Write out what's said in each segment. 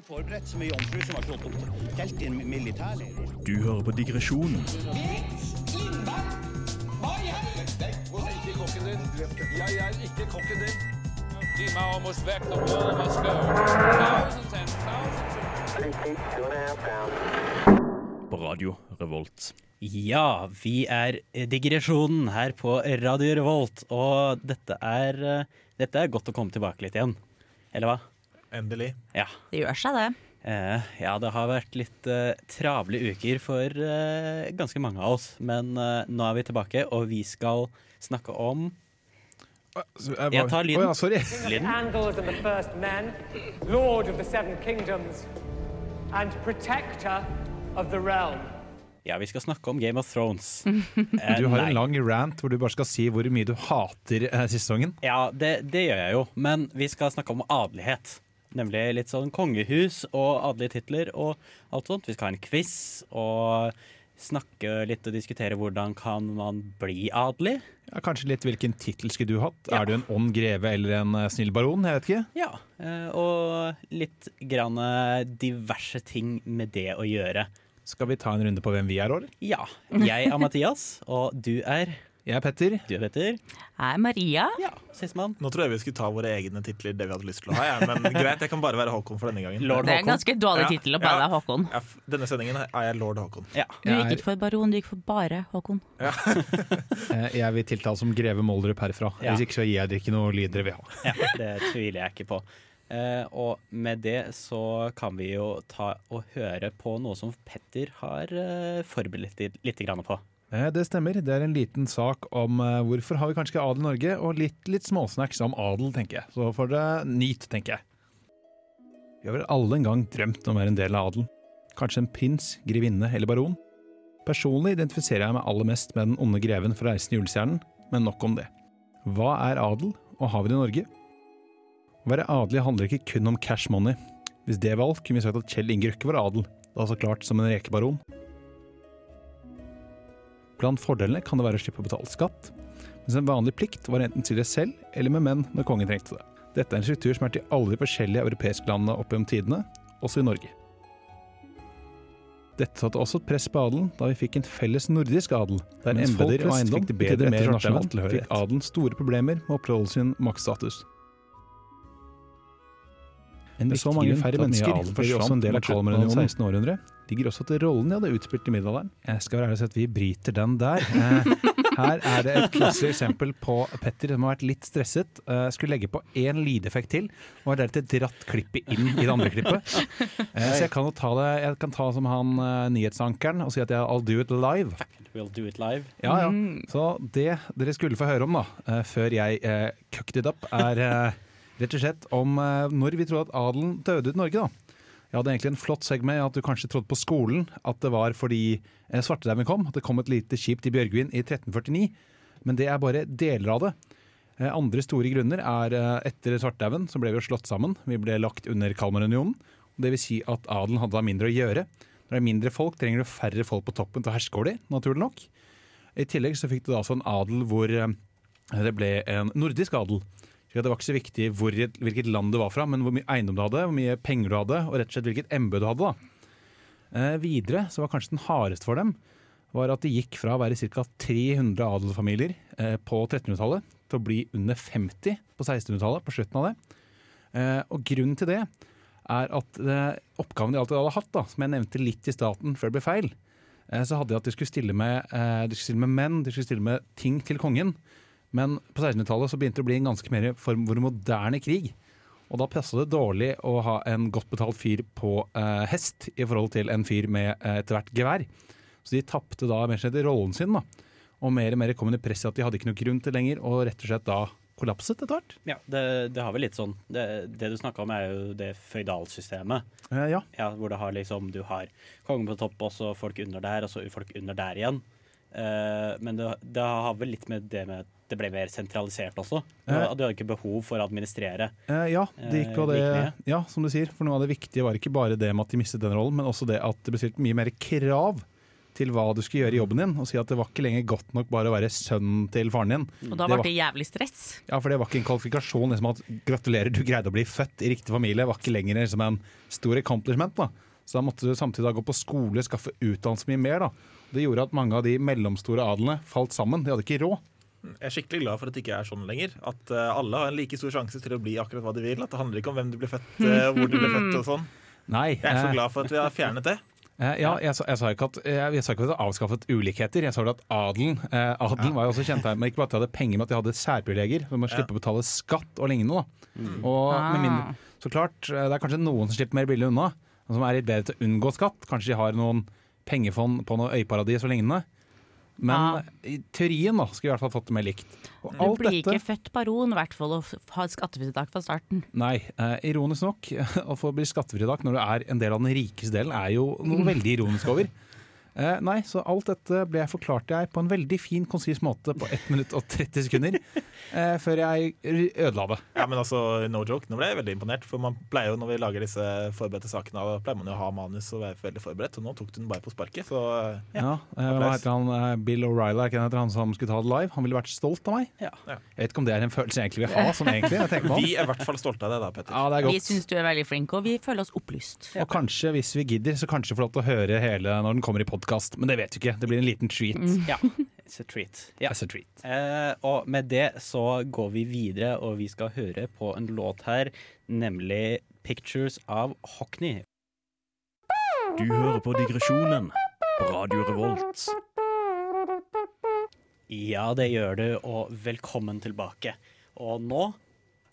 Forberedt som ei jomfru som har slått opp telt i en militærleir. Du hører på digresjonen. Er ikke kokken din. På Radio Revolt. Ja, vi er Digresjonen her på Radio Revolt, og dette er, eh, dette er godt å komme tilbake litt igjen. Eller hva? Endelig. Ja. Det gjør seg, det. Eh, ja, det har vært litt eh, travle uker for eh, ganske mange av oss, men eh, nå er vi tilbake, og vi skal snakke om Jeg tar lyden. Oh, ja, sorry. lyden. Angles and the first men, lord of the seven kingdoms, and protector of the realm. Ja, vi skal snakke om Game of Thrones. Eh, Du har nei. en lang rant hvor du bare skal si hvor mye du hater eh, sesongen. Ja, det, det gjør jeg jo, men vi skal snakke om adelighet. Nemlig litt sånn kongehus og adelige titler og alt sånt. Vi skal ha en quiz og snakke litt og diskutere hvordan kan man bli adelig. Ja, kanskje litt hvilken tittel skulle du hatt? Ja. Er du en ond greve eller en eh, snill baron? Jeg vet ikke. Ja, eh, og litt grann eh, diverse ting med det å gjøre. Skal vi ta en runde på hvem vi er, eller? Ja, jeg er Mathias, og du er Jeg er Petter. Du er Petter. Jeg er Maria. Ja, sistemann. Nå tror jeg vi skulle ta våre egne titler, det vi hadde lyst til å ha. Ja. Men greit, jeg kan bare være Håkon for denne gangen. Lord Det er en ganske dårlig Ja, tittel å bare ja. være Håkon. Ja, denne sendingen er jeg lord Håkon. Ja. Du gikk ikke for baron, du gikk for bare Håkon. Ja. Jeg vil tiltale som greve Moldrup herfra. Ja. Hvis ikke så gir jeg dere ikke noe lyd dere vil ha. Ja, det tviler jeg ikke på. Uh, og med det så kan vi jo ta og høre på noe som Petter har uh, forberedt litt, litt grann på. Eh, Det stemmer. Det er en liten sak om eh, hvorfor har vi kanskje ikke adel i Norge, og litt, litt småsnacks om adel, tenker jeg. Så får dere nyt, tenker jeg. Vi har vel alle en gang drømt om å være en del av adelen. Kanskje en prins, grevinne eller baron. Personlig identifiserer jeg meg aller mest med den onde greven fra Reisen i julestjernen, men nok om det. Hva er adel, og har vi det i Norge? Å være adelig handler ikke kun om cash money. Hvis det var alt, kunne vi sagt at Kjell Inge Røkke var adel, da så klart som en rekebaron. Blant fordelene kan det være å slippe å betale skatt, mens en vanlig plikt var enten til det selv eller med menn når kongen trengte det. Dette er en struktur som er til alle de forskjellige europeiske landene opp gjennom tidene, også i Norge. Dette satte også et press på adelen da vi fikk en felles nordisk adel, der embeter og eiendom fikk bedre mer etter nasjonal nasjonal tilhørighet, fikk adelen store problemer med å opprettholde sin maktstatus. Med så mange færre mennesker forsvant også en del av Kalmarunionen 16. århundre. Ligger også til rollen de hadde utspilt i middelalderen. Jeg skal være ærlig og si at vi bryter den der. Eh, Her er det et klassisk eksempel på Petter som har vært litt stresset. Eh, Skulle legge på én lydeffekt til, og har deretter dratt klippet inn i det andre klippet. Eh, Så jeg kan ta det Jeg kan ta som han eh, nyhetsankeren og si at jeg I'll do it live. We'll do it live. Ja, ja. Så det dere skulle få høre om da, eh, før jeg uh, cooked it up, er eh, rett og slett om eh, når vi tror at adelen døde ut i Norge. da. Jeg hadde egentlig en flott segg med at du kanskje trodde på skolen at det var fordi eh, svartedauden kom, at det kom et lite skip til Bjørgvin i 1349. Men det er bare deler av det. Eh, Andre store grunner er eh, etter svartedauden så ble vi jo slått sammen. Vi ble lagt under Kalmarunionen. Vil si at adelen hadde da mindre å gjøre. Når det er mindre folk, trenger du færre folk på toppen til å herske over dem, naturlig nok. I tillegg så fikk du da altså en adel hvor det ble en nordisk adel. Det var ikke så viktig hvor, hvilket land du var fra, men hvor mye eiendom du hadde, hvor mye penger du hadde, og rett og slett hvilket embete du hadde. Eh, videre så var kanskje den hardeste for dem var at de gikk fra å være ca. 300 adelsfamilier eh, på 1300-tallet til å bli under 50 på 1600-tallet, på slutten av det. Eh, og grunnen til det er at eh, oppgaven de alltid hadde hatt, da, som jeg nevnte litt i staten før det ble feil, eh, så hadde de at de skulle med, eh, de skulle stille med menn, de skulle stille med ting til kongen. Men på 1600-tallet så begynte det å bli en ganske mer form for moderne krig. Og da passa det dårlig å ha en godt betalt fyr på eh, hest i forhold til en fyr med eh, etter hvert gevær. Så de tapte da mer slett rollen sin. da. Og mer og mer kom det press i at de hadde ikke noe grunn til lenger, og rett og slett da kollapset etter hvert. Ja, det, det har vel litt sånn Det, det du snakka om, er jo det føydalsystemet. Eh, ja. Ja, hvor du har liksom Du har kongen på topp, og så folk under der, og så folk under der igjen. Eh, men det, det har vel litt med det med at det ble mer sentralisert også. Du, du hadde ikke behov for å administrere. Eh, ja, det gikk på Eh, det. like. Ja, som du sier. For noe av det viktige var ikke bare det med at de mistet den rollen, men også det at det ble stilt mye mer krav til hva du skulle gjøre i jobben din, og si at det var ikke lenger godt nok bare å være sønnen til faren din. Og da Det ble var- det jævlig stress. Ja, for det var ikke en kvalifikasjon. Liksom at gratulerer, du greide å bli født i riktig familie. var ikke lenger liksom en stor accomplishment. da. Så da måtte du samtidig da gå på skole, skaffe utdannelse mye mer. da. Det gjorde at mange av de mellomstore adelene falt sammen. De hadde ikke råd. Jeg er skikkelig glad for at det ikke er sånn lenger. At eh, alle har en like stor sjanse til å bli akkurat hva de vil. At det handler ikke om hvem du blir født, eh, hvor du ble født og sånn. Nei. Jeg er så eh, glad for at vi har fjernet det. Ja, jeg, sa, jeg, sa ikke at, jeg, har sa ikke at det avskaffet ulikheter, jeg sa vel at adelen eh, Adelen var jo også kjent med ikke bare at de hadde penger, men at de hadde særprivilegier. Så de må slippe å betale skatt og lignende. Da. Og med Ah. mindre, så klart, det er kanskje noen som slipper mer billig unna, som er litt bedre til å unngå skatt. Kanskje de har noen pengefond på noe øyparadis og lignende. Men ja. i teorien da, skulle vi i hvert fall fått det mer likt. Og Du alt blir dette, ikke født baron i hvert fall og har skattefritak fra starten. Nei, eh, ironisk nok, å få bli skattefritak når du er en del av den rikeste delen, er jo noe veldig ironisk over. Eh, nei, så alt dette ble forklarte jeg på en veldig fin, konsis måte på 1 minutt og 30 sekunder, eh, før jeg ødela det. Ja, men altså, no joke, Nå ble jeg veldig imponert. For man pleier jo når vi lager disse forberedte sakene, da pleier man jo å ha manus og være veldig forberedt. Og nå tok du den bare på sparket. Så Ja, eh, hva heter han? Eh, Bill O'Reilly, ikke han heter, han som skulle ta det live? Han ville vært stolt av meg. Ja. Ja. Jeg vet ikke om det er en følelse jeg egentlig vil ha, sånn egentlig. Jeg på vi er i hvert fall stolte av det, da, Petter. Ja, det er Vi godt. syns du er veldig flink, og vi føler oss opplyst. Og kanskje, hvis vi gidder, så kanskje få lov til å høre hele når den kommer i podkast. Men det vet du ikke. Det blir en liten treat. Ja, it's a treat. Ja. It's a treat. Eh, og med det så går vi videre, og vi skal høre på en låt her, nemlig 'Pictures' av Hockney. Du hører på Digresjonen på Radio Revolt. Ja, det gjør du, og velkommen tilbake. Og nå,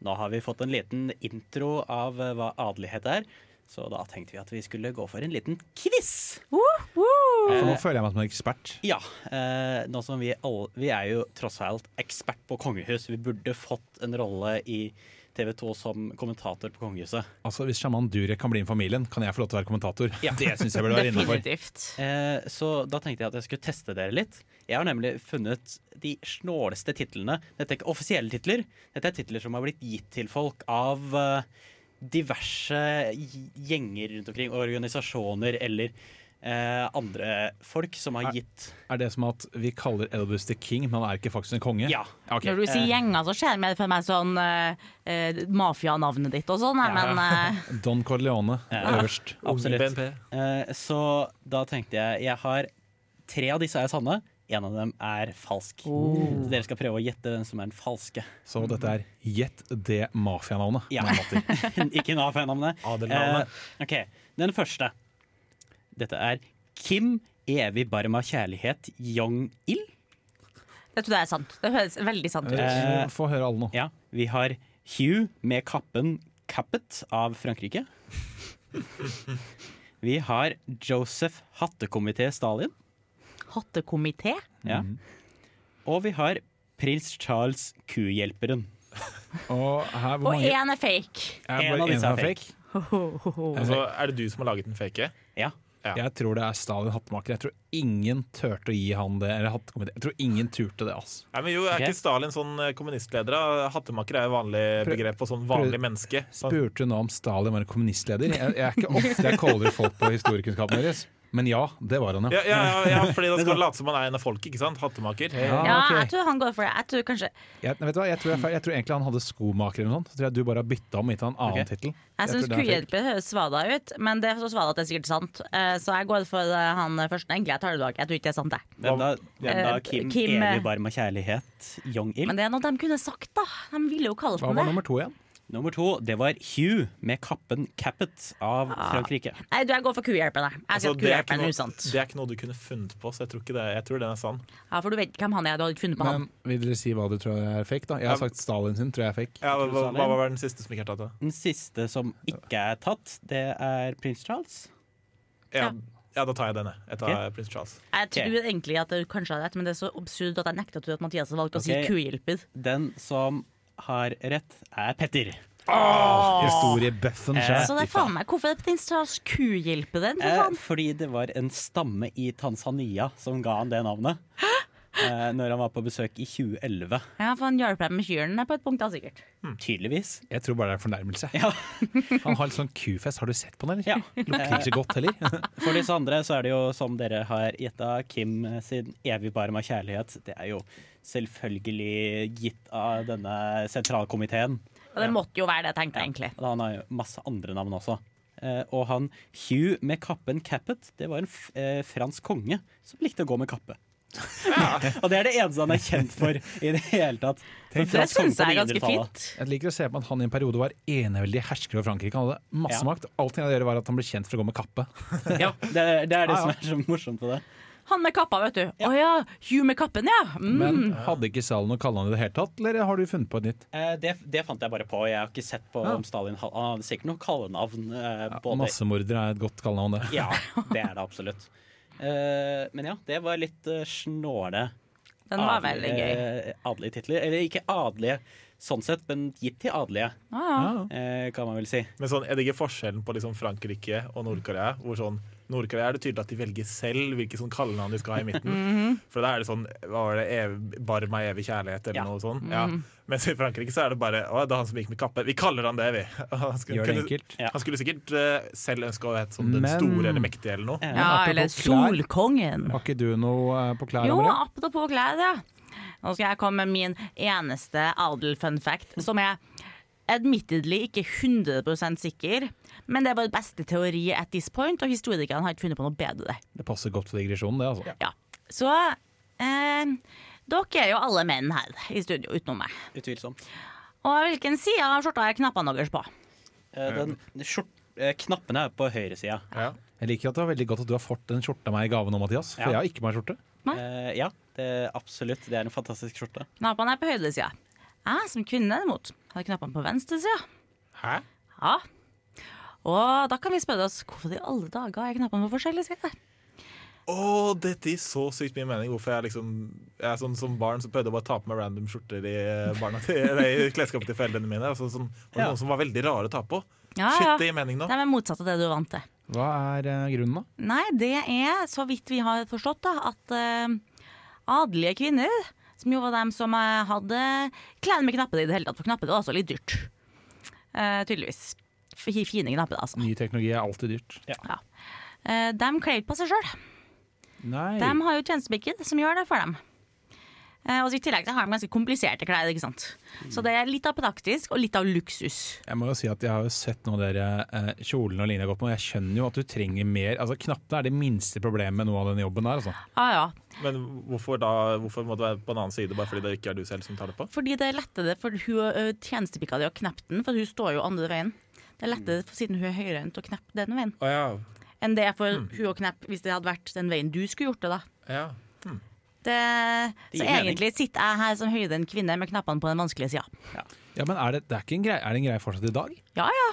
nå har vi fått en liten intro av eh, hva adelighet er, så da tenkte vi at vi skulle gå for en liten quiz. For nå føler jeg meg som en ekspert. Ja, eh, nå som vi, alle, vi er jo tross alt ekspert på kongehus. Vi burde fått en rolle i TV 2 som kommentator på kongehuset. Altså, Hvis sjaman Durek kan bli med familien, kan jeg få lov til å være kommentator. Ja. Det syns jeg burde være innafor. Eh, så da tenkte jeg at jeg skulle teste dere litt. Jeg har nemlig funnet de snåleste titlene. Dette er ikke offisielle titler. Dette er titler som har blitt gitt til folk av eh, diverse gjenger rundt omkring, organisasjoner eller eh, andre folk som har Er- gitt Er det som at vi kaller Elvis the King, men han er ikke faktisk en konge? Ja. Okay. Når du sier gjenger, så skjer det for meg sånn eh, mafianavnet ditt og sånn, ja. men eh, Don Corleone Ja. øverst. Absolutt. Eh, så da tenkte jeg Jeg har tre av disse er sanne. En av dem er falsk. Oh. Så dere skal prøve å gjette hvem som er den falske. Så dette er Gjett det mafianavnet. Ja. Ikke NAF-navnet. Adelnavnet. Eh, ok, Den første. Dette er Kim evig barm av kjærlighet Jong-il. det tror jeg er sant. Det høres veldig sant ut. Eh, Få høre alle nå. Ja, Vi har Hugh med kappen Cappet av Frankrike. Vi har Joseph Hattekomité Stalin. Hattekomité. Ja. Og vi har prins Charles Kuhjelperen. Og her, hvor Og mange én er fake. er en av disse en er fake. Altså, er det du som har laget den fake? Ja. Ja. Jeg tror det er Stalin hattemaker. Jeg tror ingen turte å gi han det. Eller hattekomité. Jeg tror ingen turte det. altså. Nei, men jo, Er Ok. ikke Stalin sånn eh, kommunistleder? da? Hattemaker er jo vanlig Prøv- begrep på sånn vanlig prøv- menneske. Så, Spurte du nå om Stalin var en kommunistleder? Jeg, jeg er ikke ofte jeg caller folk på historiekunnskapen deres. Men ja, det var han, ja, ja, ja, ja, fordi da skal han late som han er en av folket, ikke sant? Hattemaker. Ja, Ja, ok. jeg tror han går for det. Jeg tror kanskje Jeg, vet du hva? Jeg, tror jeg, jeg tror egentlig han hadde skomaker eller noe sånt. Så tror jeg du bare har bytta om gitt han en annen okay. tittel. Jeg syns er kuhjelper høres svada ut, men det er så svada at det er sikkert sant. Eh, Så jeg går for eh, han første. Egentlig jeg tar det bak. Jeg tror ikke det er sant, det. Hvem da, hvem da Eh, Kim, Kim, eh, evig barm av kjærlighet Jong-il? Men det er noe de kunne sagt, da. De ville jo kalle det. Hva var nummer to igjen? Nummer to, det var Hugh med kappen Cappet av Ah. Frankrike. Nei, du, jeg går for kuhjelpen, Altså, det, er noe, det er ikke noe du kunne funnet på, så jeg tror, ikke det, jeg tror den er sann. Ja, for du vet hvem han er. Du har ikke funnet på han. Men Vil dere si hva du tror er fake? da? Jeg har Ja. sagt Stalin sin, tror jeg er fake. Ja, hva, hva, var den siste som ikke er tatt? da? Den siste som ikke er tatt, det er prins Charles. Ja, Ja. da tar jeg denne. Jeg tar okay. prins Charles. Jeg tror egentlig at du kanskje har rett, men det er så absurd at jeg nekter at Mathias valgte okay. å si kuhjelper. Den som har rett, er Petter. Oh, Historiebøffen sjøl. Så det er faen meg Hvorfor er det prins Charles kuhjelperen? For Eh, faen? fordi det var en stamme i Tanzania som ga han det navnet. eh, når han var på besøk i 2011. Ja, for han hjalp deg med kyrne på et punkt, da, sikkert. Tydeligvis. Jeg tror bare det er en fornærmelse. Ja. Han har litt sånn kufest. Har du sett på den? eller? Ja. Lukter ikke så godt heller. For disse andre så er det jo, som dere har gjetta, Kim sin evig barma kjærlighet. Det er jo selvfølgelig gitt av denne sentralkomiteen. Og det måtte jo være det, tenkte jeg egentlig. Ja, Han har jo masse andre navn også. Eh, og han Hugh med kappen Cappet, det var en f eh, fransk konge som likte å gå med kappe. og det er det eneste han er kjent for i det hele tatt. Tenk, Det syns jeg er ganske fint. Jeg liker å se på at han i en periode var eneveldig hersker over Frankrike. Han hadde masse Ja. makt. Alt han hadde å gjøre var at han ble kjent for å gå med kappe. Ja, det, er- det er det Ja, som er så morsomt på det. Han med kappa, vet du. Å ja, Hugh med kappen, ja. Mm. Men hadde ikke Stalin noe kallenavn i det hele tatt, eller har du funnet på et nytt? Eh, det, det fant jeg bare på. Jeg har ikke sett på Ja. om Stalin Han hadde sikkert noe kallenavn. Eh, ja, Massemorder er et godt kallenavn, det. Ja, det er det absolutt. Eh, men ja, det var litt uh, snåle Den var veldig gøy. eh, adelige titler. Eller ikke adelige sånn sett, men gitt til adelige, ah, ja. Ja. eh, kan man vel si. Men sånn, er det ikke forskjellen på liksom Frankrike og Nord-Korea? Hvor sånn, Nord-Korea er det tydelig at de velger selv hvilke sånn kallenavn de skal ha i midten. Mhm. For da er det sånn hva var det, ev, Barma evig kjærlighet eller Ja. noe sånt. Mhm. Ja. Mens i Frankrike så er det bare Å, det er han som gikk med kappe. Vi kaller han det, vi. Han skulle, Gjør det kunne- Ja. han skulle sikkert uh, selv ønske å hete sånn den Men- store eller mektige eller noe. Ja eller klær. Solkongen. Har ikke du noe eh, på klærne Jo, apropos klær, ja. Nå skal jeg komme med min eneste adel-fun fact, som er admittedly ikke 100% sikker, men det er vår beste teori at this point, og historikerne har ikke funnet på noe bedre. Det passer godt for digresjonen, det. altså. Ja. Så eh, dere er jo alle menn her i studio, utenom meg. Utvilsomt. Og hvilken side av skjorta er knappene deres på? Eh, den, skjort, eh, knappene er på høyresida. Ja. Jeg liker at det var veldig godt at du har fått den skjorta meg i gave nå, Mathias. For Ja. jeg har ikke meg skjorte. Eh, ja, det absolutt. Det er en fantastisk skjorte. Knappene er på høyresida. Jeg som kvinne derimot har knappene på venstresida. Hæ? Ja. Og da kan vi spørre oss hvorfor i alle dager er knappene på forskjellige sider? Å, dette gir så sykt mye mening. Hvorfor jeg liksom jeg er sånn Som barn så prøvde jeg bare å ta på meg random skjorter i, barna til, i klesskapet til foreldrene mine. Altså, sånn, var Ja. Noen som var veldig rare å ta på. Ja, Shit, ja. det gir mening nå. Det er motsatt av det du er vant til. Hva er uh, grunnen, da? Nei, det er, så vidt vi har forstått, da, at uh, adelige kvinner, som jo var dem som uh, hadde klær med knapper i det hele tatt, for knapper var også litt dyrt. Eh, tydeligvis. Fine knapper, altså. Ny teknologi er alltid dyrt. Ja. Eh, de kler ikke på seg sjøl. De har jo tjenestepiker som gjør det for dem. Eh, og I tillegg så har de ganske kompliserte klær. ikke sant? Så det er litt av praktisk og litt av luksus. Jeg må jo si at jeg har jo sett noen av dere eh, kjolene og lignende godt har gått med, og jeg skjønner jo at du trenger mer. Altså Knappene er det minste problemet med noe av den jobben der. Altså. Ah, ja. Men hvorfor, da, hvorfor må det være på en annen side, bare fordi det ikke er du selv som tar det på? Fordi det er lettere for hun ø, tjenestepika di å kneppe den, for hun står jo andre veien. Det er lettere for, siden hun er høyrehendt å knappe den veien, oh, ja. enn det er for hun å knappe hvis det hadde vært den veien du skulle gjort det. da. ja. Mm. Det så mening. egentlig sitter jeg her som høyrehendt kvinne med knappene på den vanskelige sida. Ja, men er det, det er, ikke en greie, er det en greie fortsatt i dag? Ja ja,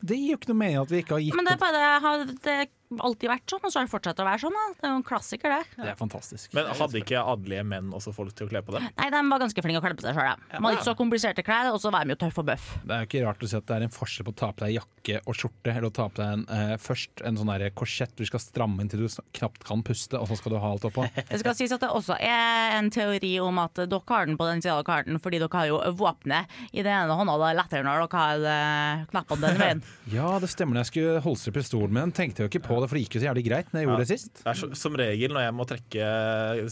Det gir jo ikke noe mening at vi ikke har gitt men det er opp. bare har det alltid vært sånn, og så har det fortsatt å være sånn. da. Det er jo en klassiker, det. Det er fantastisk. Men hadde ikke adelige menn også folk til å kle på det? Nei, de var ganske flinke å kle på seg sjøl. De hadde ikke så kompliserte klær, og så var de jo tøffe og bøff. Det er jo ikke rart å si at det er en forskjell på å ta på deg jakke og skjorte, eller å ta på deg en, eh, først en sånn der korsett du skal stramme inn til du knapt kan puste, og så skal du ha alt oppå. Det skal sies at det også er en teori om at dere har den på den sida av karten, fordi dere har jo våpenet i den ene hånda. Det er lettere når dere har eh, knappene den veien. Ja, det stemmer. Når jeg skulle holstre pistolen min, tenkte jeg jo ikke på det, for det gikk jo så jævlig greit når jeg gjorde det sist. Det er så, som regel når jeg må trekke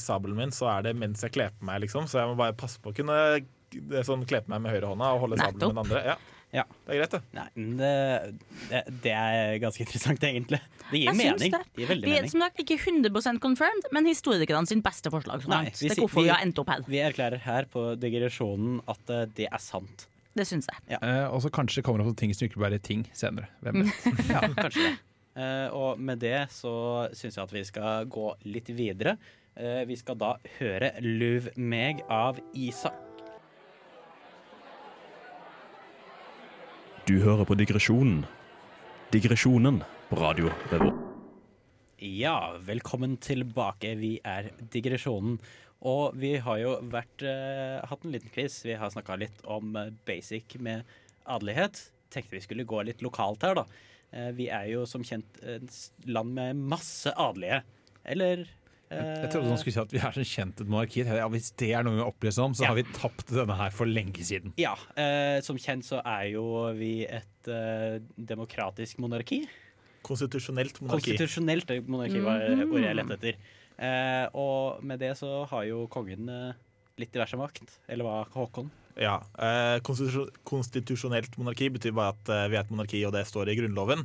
sabelen min, så er det mens jeg kler på meg, liksom. Så jeg må bare passe på å kunne det er sånn, kle på meg med høyrehånda og holde sabelen med den andre. Ja, Ja. det er greit, det. Nei, det, det, det er ganske interessant, egentlig. Det gir Jeg mening. det. Det gir Vi er mening. som sagt ikke 100% confirmed, men historikerne sin beste forslag. Så Nei, langt. vi det er hvorfor vi vi- har endt opp her. Vi erklærer her på digresjonen at eh, det er sant. Det syns jeg. Eh, og så kanskje kommer det opp ting som ikke bare er ting senere. Hvem vet. Ja, kanskje det. Eh, og med det så syns jeg at vi skal gå litt videre. Eh, vi skal da høre 'Luv meg' av Isak. Du hører på Digresjonen. Digresjonen på Radio Revolt. Ja, velkommen tilbake. Vi er Digresjonen. Og vi har jo vært, eh, hatt en liten quiz. Vi har snakka litt om basic med adelighet. Tenkte vi skulle gå litt lokalt her, da. Eh, vi er jo som kjent et land med masse adelige. Eller Jeg trodde han skulle si at vi er så kjent et monarki. Ja, hvis det er noe vi opplyser om, så Ja. har vi tapt denne her for lenge siden. Ja, eh, som kjent så er jo vi et eh, demokratisk monarki. Konstitusjonelt monarki. Konstitusjonelt monarki var ordet jeg lette etter. Eh, og med det så har jo kongen eh, litt diverse makt. Eller hva, Håkon? Ja, eh, konstitusjon- Konstitusjonelt monarki betyr bare at eh, vi er et monarki, og det står i Grunnloven.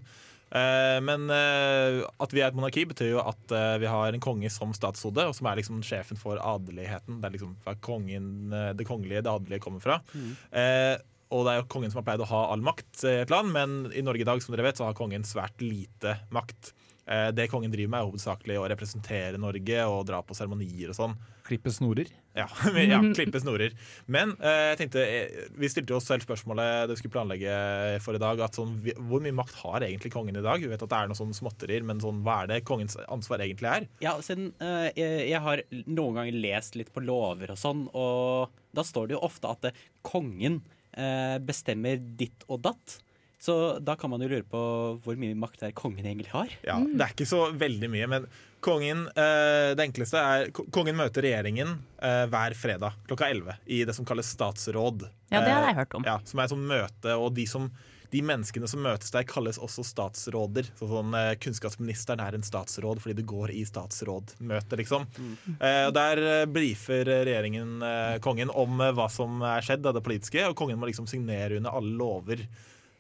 Eh, men at vi er et monarki, betyr jo at vi har en konge som statshode, og som er liksom sjefen for adeligheten. Det er liksom fra kongen, det kongelige, det adelige kommer fra. Eh, og det er jo kongen som har pleid å ha all makt i et land, men i Norge i dag som dere vet, så har kongen svært lite makt. Eh, det kongen driver med, er hovedsakelig å representere Norge og dra på seremonier og sånn. Klippe snorer. Ja, ja klippe snorer. Men eh, jeg tenkte, eh, vi stilte oss selv spørsmålet det vi skulle planlegge for i dag. At sånn, vi- hvor mye makt har egentlig kongen i dag? Vi vet at det er noen sånne småtterier, men sånn, hva er det kongens ansvar egentlig er? Ja, siden eh, jeg, jeg har noen ganger lest litt på lover og sånn, og da står det jo ofte at det, kongen eh, bestemmer ditt og datt. Så da kan man jo lure på hvor mye makt der er kongen egentlig har. Ja, Det er ikke så veldig mye, men kongen eh, Det enkleste er Kongen møter regjeringen eh, hver fredag klokka 11 i det som kalles statsråd. Ja, det har jeg Eh, hørt om. Ja, Som er et sånt møte, og de, som, de menneskene som møtes der, kalles også statsråder. Så sånn, eh, Kunnskapsministeren er en statsråd fordi det går i statsrådmøte, liksom. Eh, og Der eh, brifer regjeringen eh, kongen om eh, hva som er skjedd av det politiske, og kongen må liksom signere under alle lover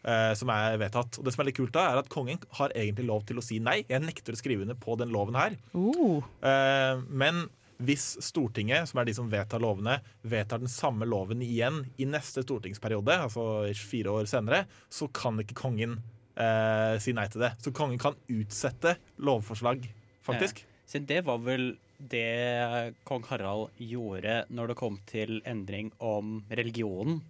eh, som er vedtatt. Og det som er litt kult da, er at kongen har egentlig lov til å si nei. Jeg nekter å skrive under på den loven her. Uh. Eh, men hvis Stortinget, som er de som vedtar lovene, vedtar den samme loven igjen i neste stortingsperiode, altså fire år senere, så kan ikke kongen eh, si nei til det. Så kongen kan utsette lovforslag, faktisk. Siden det var vel det kong Harald gjorde når det kom til endring om religionen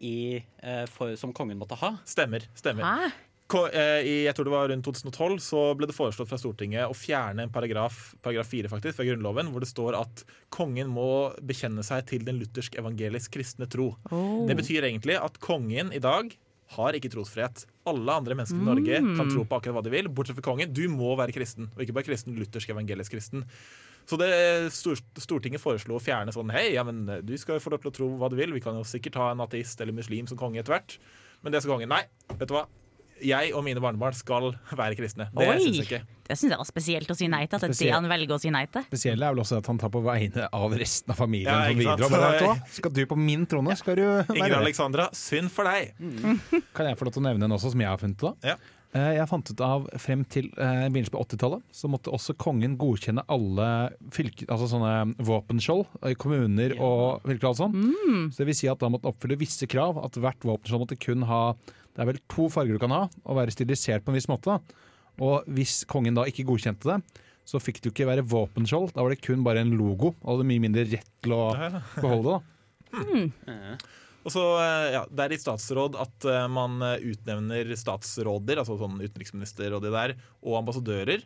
i, eh, for, som kongen måtte ha. Stemmer. stemmer. Hæ? Eh, I jeg tror det var rundt 2012 så ble det foreslått fra Stortinget å fjerne en paragraf, paragraf 4 faktisk, fra Grunnloven, hvor det står at kongen må bekjenne seg til den luthersk-evangelisk kristne tro. Oh. Det betyr egentlig at kongen i dag har ikke trosfrihet. Alle andre mennesker i Norge kan tro på akkurat hva de vil, bortsett fra kongen. Du må være kristen, og ikke bare kristen, luthersk-evangelisk kristen. Så det Stortinget foreslo å fjerne sånn Hei, ja, men du skal jo få lov til å tro hva du vil. Vi kan jo sikkert ha en ateist eller muslim som konge etter hvert. Men det skal kongen. Nei, vet du hva? Jeg og mine barnebarn skal være kristne. Det syns jeg ikke. Det syns jeg var spesielt å si nei til. At det er det han velger å si nei til. Spesielt er vel også at han tar på vegne av resten av familien. Ja, som bidrar. vet du hva? Skal du på min trone, skal du være Ingrid Alexandra, synd for deg. Kan jeg få lov til å nevne en også som jeg har funnet da? Ja. Eh, Jeg fant ut av frem til eh, begynnelsen på 80-tallet så måtte også kongen godkjenne alle fylke, altså sånne våpenskjold i kommuner og fylker og alt sånt. Så det vil si at da måtte oppfylle visse krav. At hvert våpenskjold måtte kun ha Det er vel to farger du kan ha, og være stilisert på en viss måte. Og hvis kongen da ikke godkjente det, så fikk det jo ikke være våpenskjold. Da var det kun bare en logo, og hadde mye mindre rett til å beholde det. da. Og så, eh, ja, Det er i statsråd at eh, man eh, utnevner statsråder, altså sånn utenriksminister og det der, og ambassadører.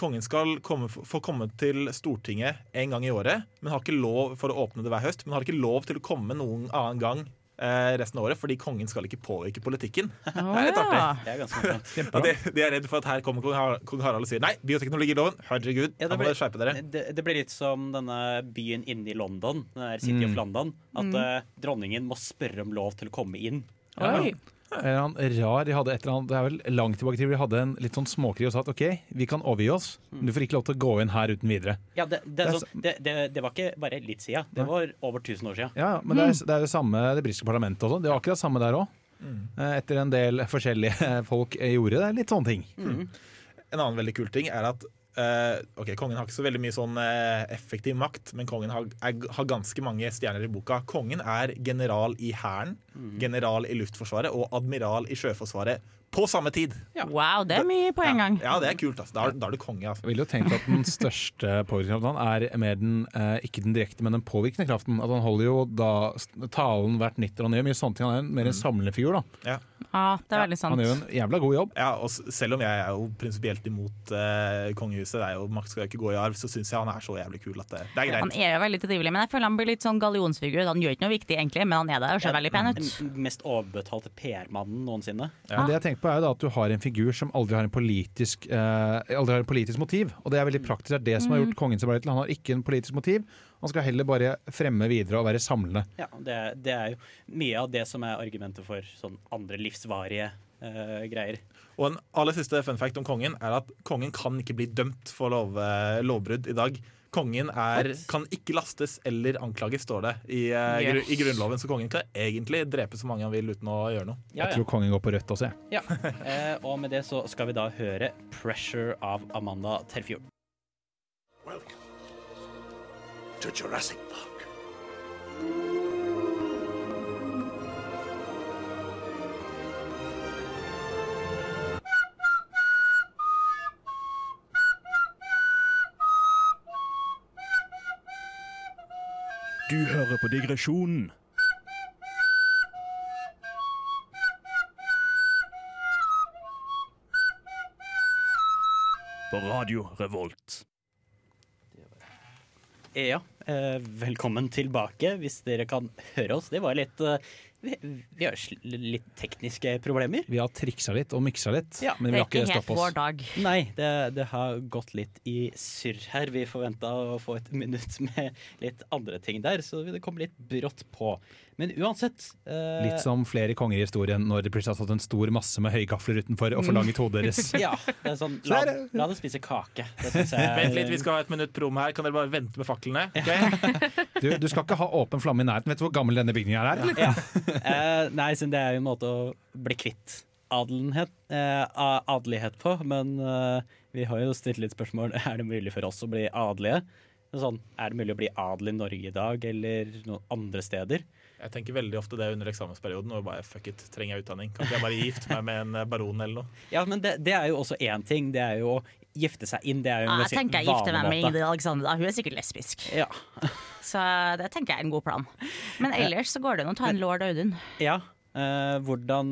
Kongen skal komme, få komme til Stortinget en gang i året, men har ikke lov for å åpne det hver høst. Men har ikke lov til å komme noen annen gang resten av året, fordi kongen skal ikke påvirke politikken. Det er litt artig. Det er ganske morsomt. De er redd for at her kommer kong, Har kong Harald og sier nei, bioteknologiloven, herregud, Ja, det blir- dere. Det, det blir litt som denne byen inne i London, den der City of London. At eh, dronningen må spørre om lov til å komme inn. Oi. En eller annen rar, de hadde et eller annet, Det er vel langt tilbake til de hadde en litt sånn småkrig og sa at OK, vi kan overgi oss, men du får ikke lov til å gå inn her uten videre. Ja, det, det, sånn, det, det, det var ikke bare litt siden, det var over 1000 år siden. Ja, Men det er, det er det samme det britiske parlamentet også. Det var akkurat samme der òg. Etter en del forskjellige folk gjorde det. Litt sånne ting. En annen veldig kul ting er at eh, ok, kongen har ikke så veldig mye sånn eh, effektiv makt, men kongen har, er, har ganske mange stjerner i boka. Kongen er general i hæren, general i luftforsvaret og admiral i sjøforsvaret på samme tid. Wow, det er mye på en gang. Ja, det er kult. Altså. Da, er, da er du konge. Altså. Jeg ville jo tenkt at den største påvirkningskraften er mer den, eh, ikke den direkte, men den påvirkende kraften. At han holder jo da talen hvert nytt og gjør mye sånne ting. Han er en- mer en samlende figur. da. Ja. Ja, det er veldig sant. Han gjør en jævla god jobb. Ja, og selv om jeg er jo prinsipielt imot eh, kongehuset, det er jo, makt skal ikke gå i arv, så syns jeg han er så jævlig kul at det, det er Han er jo veldig trivelig, men jeg føler han blir litt sånn gallionsfigur. Han gjør ikke noe viktig, egentlig, men han er der og ser veldig pen ut. Den mest overbetalte PR-mannen noensinne. Men det jeg tenker på er jo da at du har en figur som aldri har en politisk, eh, aldri har en politisk motiv. Og det er veldig praktisk. Det er det som har gjort kongen så bra til. Han har ikke en politisk motiv. Han skal heller bare fremme videre og være samlende. Ja, det, det er jo mye av det som er argumentet for sånn andre livsvarige eh, greier. Og en aller siste fun fact om kongen er at kongen kan ikke bli dømt for lov, lovbrudd i dag. Kongen er, kan ikke lastes eller anklages, står det i, eh, gru, i Grunnloven. Så kongen kan egentlig drepe så mange han vil uten å gjøre noe. Ja, Jeg tror kongen går på rødt også, jeg. ja. Eh, og med det så skal vi da høre 'Pressure' av Amanda Terfjord. Welcome to Jurassic Park. Du hører på Digresjonen. På Radio Revolt. Ja, eh, velkommen tilbake hvis dere kan høre oss. Det var litt eh, Vi, har litt tekniske problemer. Vi har triksa litt og miksa litt, Ja, men Det vi er har ikke stoppa vår oss. dag. Nei, det, det har gått litt i surr her. Vi forventa å få et minutt med litt andre ting der, så det kom litt brått på. Men uansett uh, Litt som flere konger i historien når det plutselig har stått en stor masse med høygafler utenfor og forlanget hodet deres. Ja, det er sånn La, la det spise kake. Det jeg Vent litt, vi skal ha et minutt prom her. Kan dere bare vente med faklene? Okay? Du, du skal ikke ha åpen flamme i nærheten. Vet du hvor gammel denne bygningen er? Eller? ja. Uh, Nei, siden det er jo en måte å bli kvitt adelenhet, eh, adelighet på. Men eh, vi har jo stilt litt spørsmål Er det mulig for oss å bli adelige. Sånn, er det mulig å bli adelig i Norge i dag, eller noen andre steder? Jeg tenker veldig ofte det under eksamensperioden. Og bare fuck it, trenger jeg utdanning? Kan ikke jeg bare gifte meg med en eh, baron eller noe? Ja, men det, det er jo også én ting. Det er jo å gifte seg inn. Det er jo en Ja, jeg tenker jeg gifter meg med. Ingrid Alexandra. Hun er sikkert lesbisk. Ja. Så det tenker jeg er en god plan. Men ellers så går det an å ta en lord Audun. ja. Uh, hvordan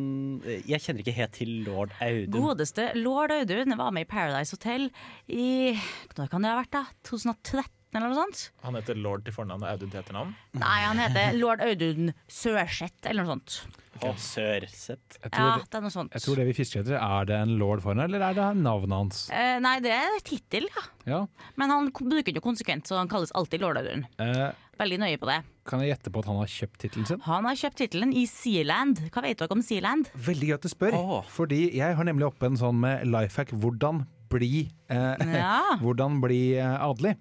Jeg kjenner ikke helt til lord Audun. Godeste lord Audun var med i Paradise Hotel i Når kan det ha vært, da? 2013 eller noe sånt? Han heter lord til fornavn og Audun til etternavn. Nei, han heter lord Audun Sørseth eller noe sånt. Okay. Sørseth. Ja, det er noe sånt. jeg tror det vi fisker etter, er det en lord foran, eller er det navnet hans? Eh, nei, det er tittel, ja. Ja. Men han bruker jo konsekvent, så han kalles alltid lord Audun. Eh, Veldig nøye på det. kan jeg gjette på at han har kjøpt tittelen sin? Han har kjøpt tittelen i Sealand. Hva vet dere om Sealand? Veldig gøy at du spør, oh. fordi jeg har nemlig oppe en sånn med life hack hvordan bli, eh, Ja. hvordan bli eh, adelig.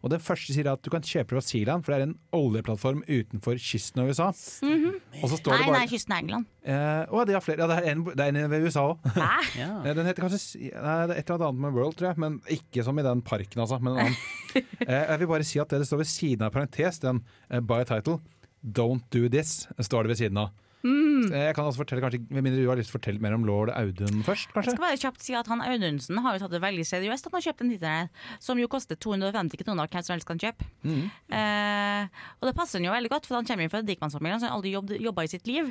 Og Den første sier at du kan kjøpe fra Sealand, for det er en oljeplattform utenfor kysten av USA. Og så står Nei, det bare nei, kysten av England. eh, Å, de har flere. Ja, det er en, det er en ved USA òg. Ja. Den heter kanskje nei, det er et eller annet med World, tror jeg. Men ikke som i den parken, altså. Men en annen. eh, jeg vil bare si at det det står ved siden av parentes, den uh, by title, Don't do this, står det ved siden av. Mm. Jeg kan også fortelle, kanskje, Med mindre du har lyst til å fortelle mer om lord Audun først, Jeg skal bare kjapt si at han Audunsen har jo tatt det veldig seriøst. Han har kjøpt en her, som jo koster 250 kroner, hvem som helst kan kjøpe. Mm. Eh, og det passer han jo veldig godt, for han kommer jo fra Dikmannsfamilien, så han har aldri jobb, jobba i sitt liv.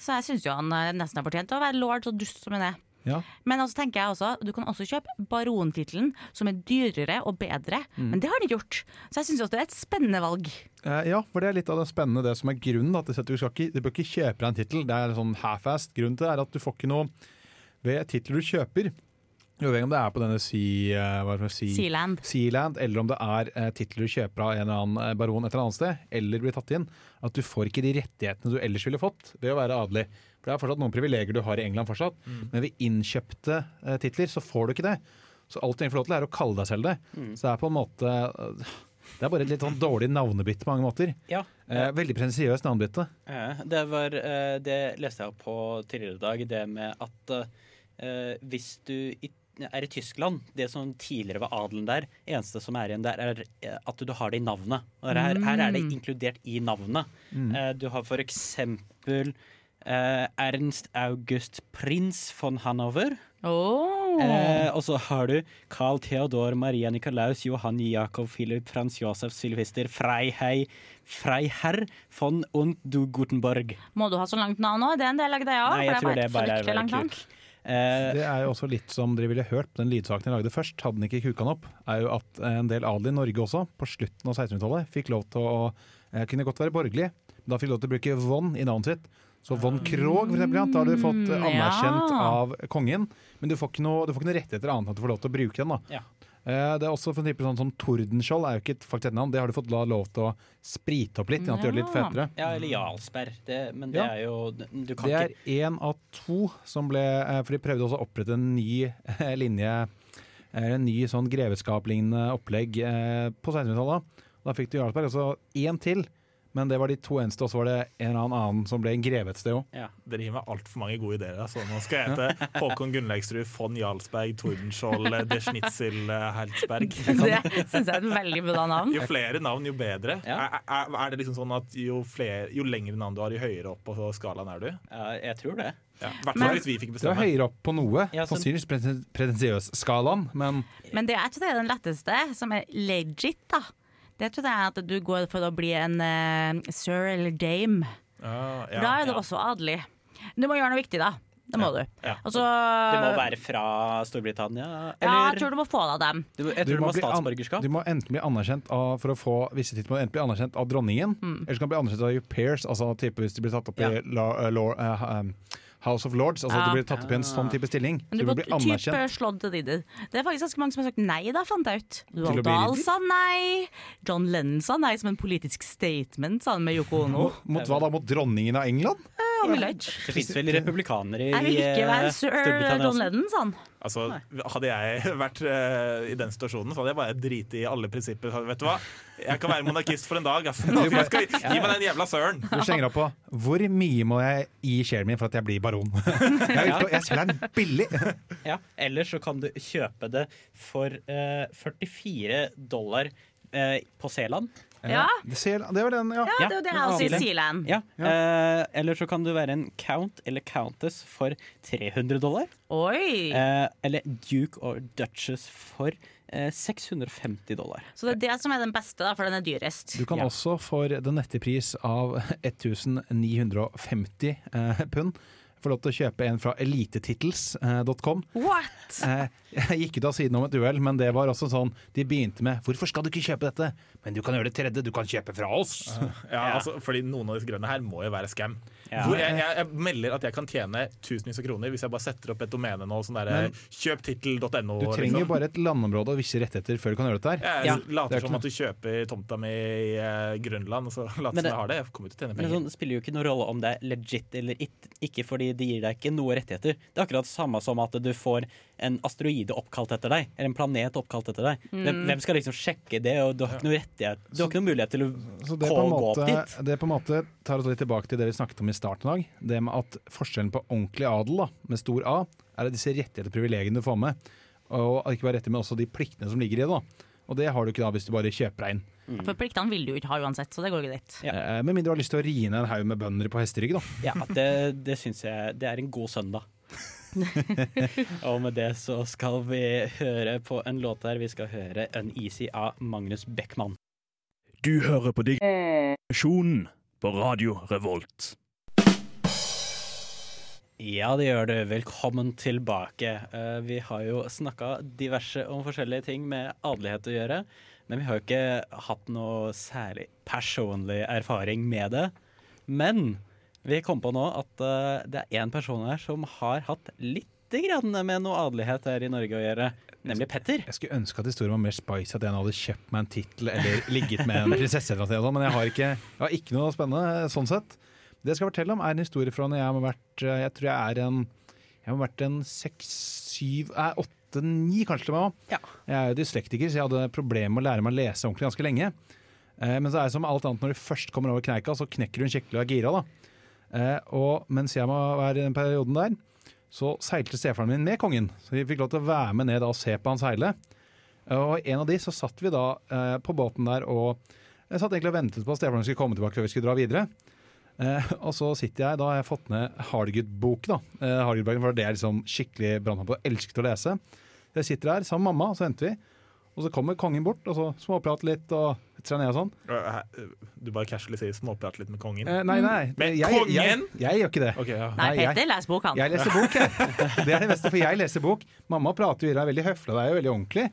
Så jeg syns jo han eh, nesten har fortjent å være lord, så dust som han er. Ja. Men altså tenker jeg også, du kan også kjøpe barontittelen, som er dyrere og bedre. Mm. Men det har de gjort. Så jeg syns det er et spennende valg. Eh, ja, for det er litt av det spennende, det som er grunnen. At du, skal ikke, du bør ikke kjøpe deg en tittel. Det er sånn half-assed. Grunnen til det er at du får ikke noe ved titler du kjøper. Uavhengig om det er på denne Sea, eh, for sea, Sealand. Sealand, eller om det er eh, titler du kjøper av en eller annen eh, baron et eller annet sted, eller blir tatt inn, at du får ikke de rettighetene du ellers ville fått ved å være adelig. For Det er fortsatt noen privilegier du har i England fortsatt, men ved innkjøpte eh, titler så får du ikke det. Så alt du egentlig får lov til, er å kalle deg selv det. Så det er på en måte Det er bare et litt sånn dårlig navnebytte på mange måter. ja. Eh, veldig presensiøst navnebytte. Ja, det var eh, Det leste jeg på tidligere i dag, det med at eh, hvis du i, er i Tyskland Det som tidligere var adelen der, eneste som er igjen der, er eh, at du har det i navnet. Her, her er det inkludert i navnet. Eh, du har for eksempel eh, Ernst August Prins von Hanover. Oh. Eh, og så har du Carl Theodor Maria Nikolaus Johan Jakob Philip Frans Josef Sylvester Freihei Freiherr von und du Gutenborg. Må du ha så langt navn òg? Det er en del av greia. Nei, jeg tror det bare er veldig kult. Eh, Det er jo også litt som dere ville hørt på den lydsaken jeg lagde først, hadde den ikke kuka den opp, er jo at en del adelige i Norge også, på slutten av 1600-tallet, fikk lov til å eh, kunne godt være borgerlige. men Da fikk de lov til å bruke von i navnet sitt. Så von Krogh, for eksempel, da har du fått eh, Mm, anerkjent ja. av kongen, men du får ikke noe, du får ikke noe rettigheter annet enn at du får lov til å bruke den. da. Ja. Eh, Det er også for type sånn som Tordenskjold er jo ikke faktisk et navn, det har du fått la- lov til å sprite opp litt, Ja. at det gjør det litt Ja. fetere. Ja, eller Jarlsberg. Det, men det Ja. er jo Du kan Det er én av to som ble eh, For de prøvde også å opprette en ny eh, linje En ny sånn greveskap-lignende opplegg på 1600-tallet. Da fikk du Jarlsberg, og så én til. Men det var de to eneste, og så var det en eller annen som ble en greve et sted òg. Dere gir meg altfor mange gode ideer. Altså. Nå skal jeg hete Håkon Gunnleiksrud, von Jarlsberg, Tordenskjold, De Schnitzel, eh, Hertzberg. Det syns jeg er et veldig bra navn. Jo flere navn, jo bedre. Ja. Er, er, er det liksom sånn at jo, flere, jo lengre navn du har, jo høyere opp på skalaen er du? Ja, jeg tror det. Ja. Men- hvis vi fikk Det var bestemme. høyere opp på noe. Ja, sånn- Sannsynligvis preten- pretensiøs-skalaen, men Men det er ikke det den letteste, som er legit, da. Det tror jeg at du går for å bli en uh, sir eller dame. Ja, ja. da er du ja. også adelig. Du må gjøre noe viktig, da. Det må du. Ja. Og så Det må være fra Storbritannia, Ja, jeg tror du må få det av dem. du, Jeg tror du må ha an- statsborgerskap. du må enten bli anerkjent av, for å få visse titler, må enten bli anerkjent av dronningen, eller så kan du bli anerkjent av your pairs, altså type hvis du blir tatt opp Ja. i law, uh, law- uh, um, House of Lords, altså Ja. du blir tatt opp i en sånn type stilling. Men du du blir anerkjent. type slått til ridder. Det er faktisk ganske mange som har sagt nei, da, fant jeg ut. Roald Dahl sa nei. John Lennon sa nei som en politisk statement, sa han med Yoko Ono. Mot hva da? Mot dronningen av England? Han ikke. Det fins vel republikanere i Jeg vil ikke eh, være sir Don. Lennon, sa han. Altså, hadde jeg vært uh, i den situasjonen, så hadde jeg bare driti i alle prinsipper. Vet du hva? Jeg kan være monarkist for en dag. Altså. Jeg skal, gi meg den jævla søren! Du slenger opp på hvor mye må jeg gi sjelen min for at jeg blir baron? Jeg, jeg selger den billig! Ja, Eller så kan du kjøpe det for uh, 44 dollar eh, på Seeland. Ja, Det, var den, ja. ja det er jo det jeg også i Sealand. Ja, eh, Eller så kan du være en count eller countess for 300 dollar. Oi! Eh, eller duke or duchess for eh, 650 dollar. Så det er det som er den beste, da, for den er dyrest. Du kan Ja. også for den nette pris av 1950 eh, pund få lov til å kjøpe en fra elitetittels.com. What?! Eh, jeg gikk ut av siden om et uhell, men det var også sånn De begynte med 'Hvorfor skal du ikke kjøpe dette?' Men du kan gjøre det tredje, du kan kjøpe fra oss. Ja, altså, fordi noen av disse grønne her må jo være scam. Ja. Hvor jeg, jeg, jeg melder at jeg kan tjene tusenvis av kroner hvis jeg bare setter opp et domene nå. Sånn der, Men- kjøptittel.no. Du trenger jo bare et landområde og visse rettigheter før du kan gjøre dette her. Jeg Ja, er later som at du kjøper tomta mi i uh, Grønland, og så later Men som det- jeg har det. Jeg kommer til å tjene Men penger. sånn, det spiller jo ikke noen rolle om det er legit eller it, ikke, fordi det gir deg ikke noe rettigheter. Det er akkurat det samme som at du får en asteroide oppkalt etter deg, eller en planet oppkalt etter deg. Hvem, hvem skal liksom sjekke det, og du har ikke noe rettighet Du har ikke noen mulighet til å Så det en gå opp dit. det på en måte tar oss litt tilbake til det vi snakket om i starten i dag. Det med at forskjellen på ordentlig adel, da, med stor A, er disse rettigheter og privilegiene du får med. Og ikke bare rettigheter, men også de pliktene som ligger i det. da. Og det har du ikke da hvis du bare kjøper deg inn. For pliktene vil du ikke ha uansett, så det går greit. Ja. Eh, Med mindre du har lyst til å ri ned en haug med bønder på hesterygg, da. Ja, det, det syns jeg Det er en god søndag. og med det så skal vi høre på en låt her. Vi skal høre Uneasy av Magnus Beckmann. Du hører på Digresjonen på Radio Revolt. Ja, det gjør du. Velkommen tilbake. Eh, vi har jo snakka diverse om forskjellige ting med adelighet å gjøre. Men vi har jo ikke hatt noe særlig personlig erfaring med det. Men vi kom på nå at uh, det er én person her som har hatt litt grann med noe adelighet her i Norge å gjøre. Nemlig Petter. Jeg skulle ønske at historien var mer spicy, at jeg hadde kjøpt meg en tittel eller ligget med en prinsesse, eller noe, men jeg har, ikke, jeg har ikke noe spennende sånn sett. Det jeg skal fortelle om, er en historie fra når jeg har vært eh, Jeg tror jeg er en Jeg har vært en seks, syv, åtte, ni kanskje til meg. Ja. Jeg er jo dyslektiker, så jeg hadde problemer med å lære meg å lese ordentlig ganske lenge. Eh, Men så er det som alt annet, når du først kommer over kneika, så knekker du en skikkelig og er gira. da. Eh, Og mens jeg var i den perioden der, så seilte stefaren min med kongen. Så vi fikk lov til å være med ned og se på han seile. Og en av de så satt vi da eh, på båten der og jeg satt egentlig og ventet på at stefaren skulle komme tilbake før vi skulle dra videre. Eh, og så sitter jeg, da har jeg fått ned Hardgood-bok, da. Eh, Hardgood-boken, for det er liksom skikkelig brannmann på, elsket å lese. Jeg sitter her sammen med mamma, og så venter vi. Og så kommer kongen bort, og så småprater litt og setter seg ned og sånn. Eh, Du bare casually sier småprat litt med kongen. Eh, nei, nei. Med jeg, kongen? Jeg, jeg, gjør ikke det. Okay, ja. Nei, jeg- Petter leser bok, han. Jeg leser bok, jeg. Det er det beste, for jeg leser bok. Mamma prater jo i deg veldig høflig, og det er jo veldig ordentlig.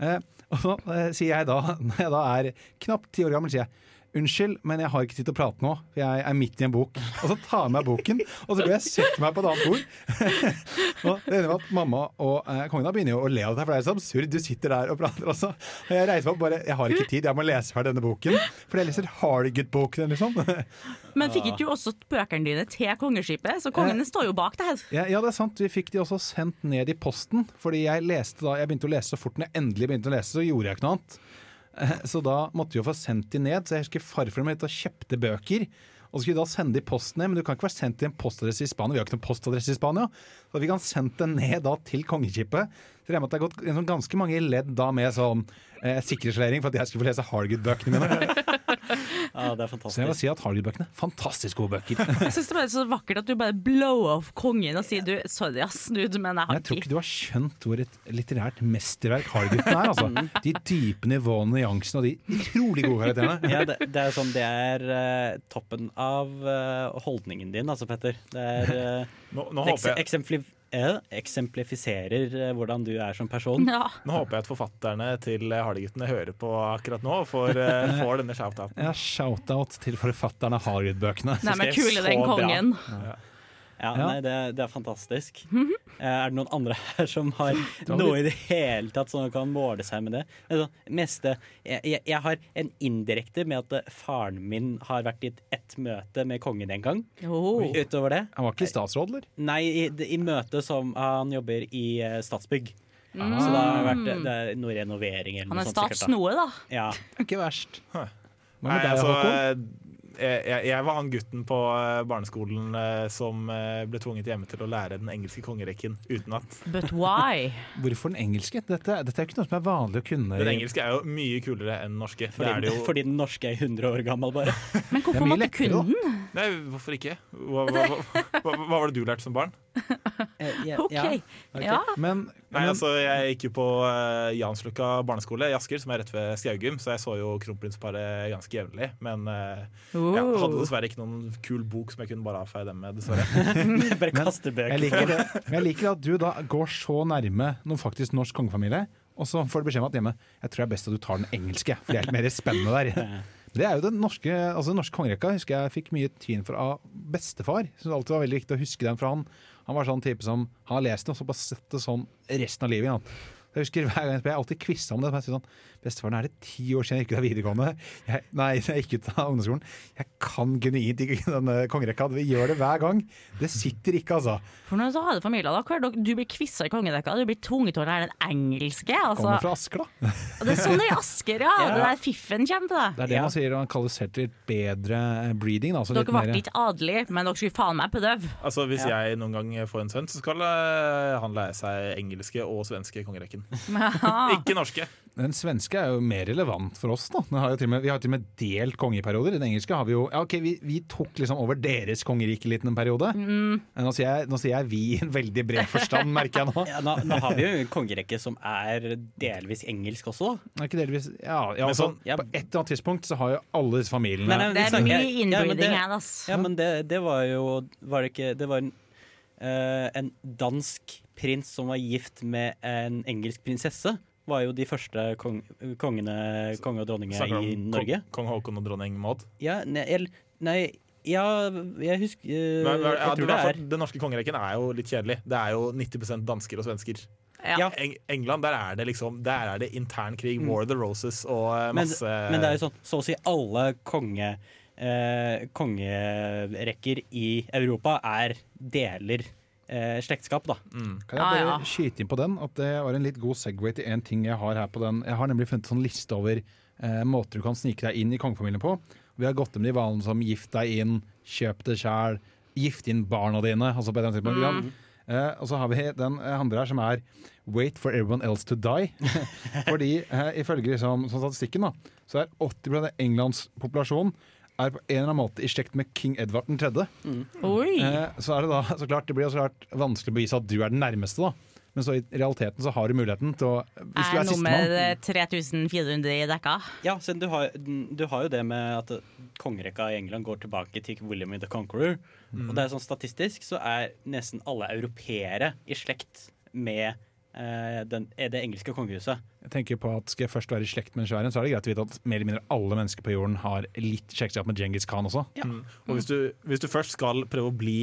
Eh, og så eh, sier jeg da, når jeg da er knapt ti år gammel, sier jeg Unnskyld, men jeg har ikke tid til å prate nå. for Jeg er midt i en bok. Og så tar jeg med boken, og så går jeg og setter meg på et annet bord. og det ender med at Mamma og eh, kongen begynner jo å le av det, for det er så absurd. Du sitter der og prater også. Og jeg reiser meg opp bare Jeg har ikke tid, jeg må lese ferdig denne boken. For jeg leser Hardygood-boken, liksom. Men fikk ikke du også bøkene dine til kongeskipet? Så kongen står jo bak det her. Ja, ja, det er sant. Vi fikk de også sendt ned i posten. Fordi jeg leste da Jeg begynte å lese så fort når jeg endelig begynte å lese, så gjorde jeg ikke noe annet. Så da måtte vi jo få sendt de ned. Så jeg husker farfaren min kjøpte bøker. Og så skulle vi da sende de i posten ned, men du kan ikke være sendt til en postadresse i Spania. Vi har ikke noen postadresse i Spania. Så vi kan sendt den ned da til kongeskipet. Så med at det har gått ganske mange ledd da med sånn eh, sikkerhetslevering for at jeg skulle få lese Hargood-bøkene mine. Ja, det er Så jeg må si at Hardy-bøkene fantastisk gode bøker. Jeg synes det er så vakkert at du bare blow off kongen og sier du, sorry ass, du, men jeg har jeg tror ikke du har skjønt hvor et litterært mesterverk Hargood er. Altså. De dype nivåene, nyansene og de utrolig gode karakterene. Ja, det, det er sånn, det er uh, toppen av uh, holdningen din, altså, Petter. Det er uh, Nå, nå, det eh, eksemplifiserer eh, hvordan du er som person. Ja. nå håper jeg at forfatterne til Hardyguttene hører på akkurat nå og får, eh, får denne shout-outen. Ja, Shout-out til forfatterne av Hargood-bøkene. Nei, men kule bra. kongen. Ja, Ja. Nei, det, det er fantastisk. Eh, Er det noen andre her som har noe i det hele tatt som kan måle seg med det? Altså, meste, jeg, jeg, jeg har en indirekte med at eh, faren min har vært i ett møte med kongen en gang. Oh. Utover det Han var ikke statsråd, eller? Nei, i, i møte som han jobber i Statsbygg. Statsbygg. Så Mm. det har vært det er noe renovering eller Han noe er sånt. sikkert, da. statsnoe, da. Ja. Ikke verst. Nei, altså, Håkon? Jeg, jeg, var han gutten på eh, barneskolen eh, som eh, ble tvunget hjemme til å lære den engelske kongerekken utenat. But why? Hvorfor den engelske? Dette, dette er ikke noe som er vanlig å kunne. Den engelske er jo mye kulere enn den norske. Det er Fordi, det jo. fordi den norske er 100 år gammel, bare. Men hvorfor måtte kunne den? Nei, hvorfor ikke? Hva, hva, hva, hva, hva var det du lærte som barn? OK. Ja. Men, Nei, altså, Jeg gikk jo på uh, Jansløkka barneskole i Asker, som er rett ved Skaugum, så jeg så jo Kronprinsparet ganske jevnlig. Men eh, jeg hadde Oh. dessverre ikke noen kul bok som jeg kunne bare avfeie dem med, dessverre. Bare kaste jeg liker det. Men jeg liker at du da går så nærme noen faktisk norsk kongefamilie, og så får du beskjed om at hjemme Jeg tror det er best at du tar den engelske, for det er litt mer spennende der. Det er jo den norske, altså den norske kongerekka husker jeg fikk mye tyn for av bestefar. Så det alltid var veldig viktig å huske den, for han, han var sånn type som har lest det, og så bare sett det sånn resten av livet. Han. Jeg husker hver gang jeg har alltid quiza om det. så jeg sånn, Bestefar, nå er det ti år siden jeg gikk ut av videregående. Jeg, nei, jeg gikk ut av ungdomsskolen. Jeg kan genuint ikke denne kongerekka. Vi gjør det hver gang. Det sitter ikke, altså. For har det familier, da, du blir quiza i kongerekka. du blir tvunget til å lære den engelske. Altså. Kommer fra Asker, da. Det er sånn det er i Asker, ja. Ja. Det der fiffen kommer til deg. Det er det Ja. man sier, man kaller selv til bedre eh, breeding. Da, Dere ble ikke adelige, men dere skulle faen meg prøve. Altså, Hvis jeg noen gang får en sønn, så skal eh, han lære seg engelske og svenske kongerekken. Ikke norske. Den svenske er jo mer relevant for oss. da Den har jo til og med, Vi har til og med delt kongeperioder. Den engelske har vi jo Ja, ok, vi, vi tok liksom over deres kongerike litt en periode. Nå, sier jeg, nå sier jeg vi i en veldig bred forstand, merker jeg nå. Ja, nå, nå har vi jo en kongerekke som er delvis engelsk også. Er ikke delvis Ja, ja altså, sånn- ja. På et eller annet tidspunkt så har jo alle disse familiene Men, Det er mye ja, det- her, altså. Ja, men det, det var jo Var det ikke Det var en, eh, en dansk prins som var gift med en engelsk prinsesse. Var jo de første kong, kongene, konge og dronninger i Norge. Kong, kong Haakon og dronning Maud. Ja, nei, nei Ja, jeg husker uh, Men, men, ja, Jeg tror det er Den norske kongerekken er jo litt kjedelig. Det er jo 90 dansker og svensker. Ja. Eng England, der er det liksom Der er det intern krig, War of the Roses og masse men, men det er jo sånn så å si alle konge, eh, kongerekker i Europa er deler eh, slektskap, da. Kan jeg bare bare ja. skyte inn på den? At det var en litt god segway til en ting jeg har her på den. Jeg har nemlig funnet en sånn liste over eh, måter du kan snike deg inn i kongefamilien på. Vi har gått med de valene som gift deg inn, kjøp det sjæl, gift inn barna dine. Altså på annet tidspunkt. Mm. Eh, og så har vi den eh, andre her som er Wait for everyone else to die. Fordi uh, ifølge liksom, sånn statistikken da, så er 80 av Englands populasjon er på en eller annen måte i slekt med king Edvard 3. Oi. Eh, så er det da så klart Det blir så klart vanskelig å bevise at du er den nærmeste, da. Men så i realiteten så har du muligheten til å Hvis du er er nummer 3400 i dekka. Ja, siden du har, du har jo det med at kongerekka i England går tilbake til William the Conqueror. Og det er sånn statistisk så er nesten alle europeere i slekt med den, er det engelske kongehuset. Jeg tenker på at Skal jeg først være i slekt med en svær en, så er det greit å vite at mer eller mindre alle mennesker på jorden har litt slektskap med Djengis Khan også. Mm. Og hvis du, hvis du først skal prøve å bli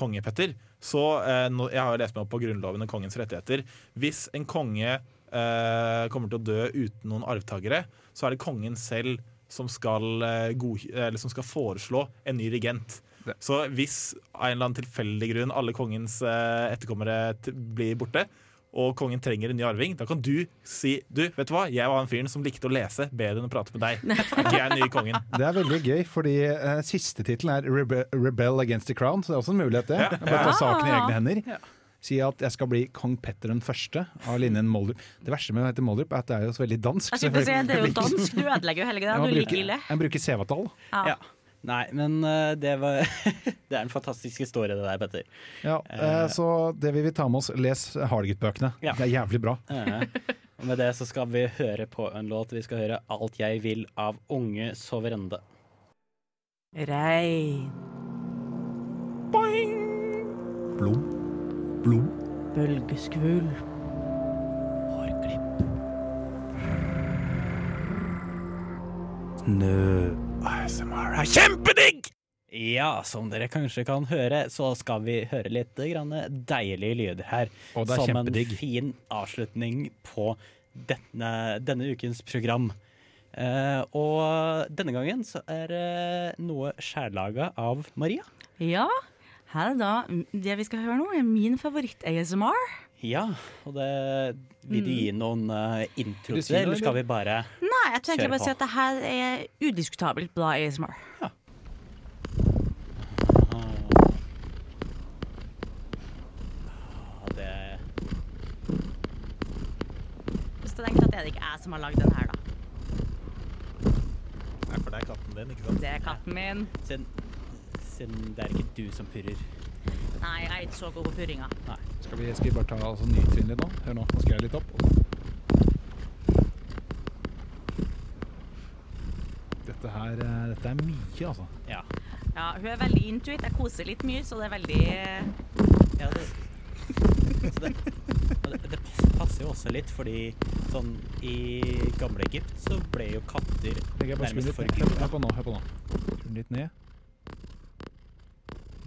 konge, Petter, så eh, nå, Jeg har jo lest meg opp på Grunnloven og kongens rettigheter. Hvis en konge eh, kommer til å dø uten noen arvtakere, så er det kongen selv som skal, eh, god, eller som skal foreslå en ny regent. Det- Så hvis av en eller annen tilfeldig grunn alle kongens eh, etterkommere t blir borte, og kongen trenger en ny arving, da kan du si Du, vet du hva, jeg var han fyren som likte å lese bedre enn å prate med deg. Er ikke jeg den nye kongen? Det er veldig gøy, fordi uh, siste tittelen er Rebe 'Rebel Against the Crown', så det er også en mulighet, det. Ja. Bare ta saken i egne hender. Si at jeg skal bli kong Petter den første av linjen Moldrup. Det verste med å hete Moldrup er at det er jo så veldig dansk. Jeg skulle si, det er jo dansk, du ødelegger jo hele greia. Ja, Du liker ille. Jeg bruker sevatall. Ja. Ja. Nei, men eh, det var Det er en fantastisk historie, det der, Petter. Ja, eh, så det vi vil ta med oss. Les Hardgutt-bøkene. Ja. Det er jævlig bra. Eh, og med det så skal vi høre på en låt. Vi skal høre 'Alt jeg vil' av Unge Soverende. Regn. Boing. Blom. Blom. bølgeskvul. Snø. ASMR er kjempedigg! Ja, som dere kanskje kan høre, så skal vi høre litt grann deilige lyder her. Og det er som en fin avslutning på denne, denne ukens program. Eh, og denne gangen så er det noe skjærlaga av Maria. Ja, her er da det vi skal høre nå, er min favoritt-ASMR. Ja, og det vil du gi noen uh, intro du til det, eller skal vi bare kjøre på? Nei, jeg tror egentlig bare å si at det her er udiskutabelt bra ASMR. Ja. det Så jeg tenkte at det er ikke jeg som har lagd den her, da. Nei, for det er katten din, ikke sant? Det er katten min. siden, siden det er ikke du som purrer. Nei, jeg er ikke så god på purringa. Skal vi, skal vi bare ta altså, nytrinn litt nå? Hør nå, nå skal jeg litt opp. Dette her eh, dette er mye, altså. Ja. Ja, hun er veldig intuit. Jeg koser litt mye, så det er veldig Ja, det, så det, det, passer jo også litt, fordi sånn i gamle Egypt så ble jo katter nærmest. Hør, hør på nå. hør på nå. Litt ned.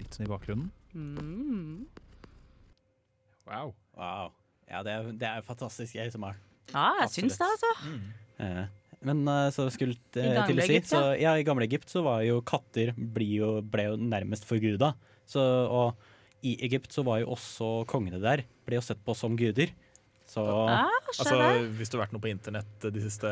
Litt sånn i bakgrunnen. Mm. Wow. Wow. Ja, det er, det er fantastisk ASMR. Ja, jeg syns det, altså. Eh, Men eh, så skulle gamle til å si så, ja, I gamle Egypt så var jo katter jo, ble jo nærmest forguda. Så, og i Egypt så var jo også kongene der ble jo sett på som guder. Så ah, Altså. Hvis du har vært noe på internett de siste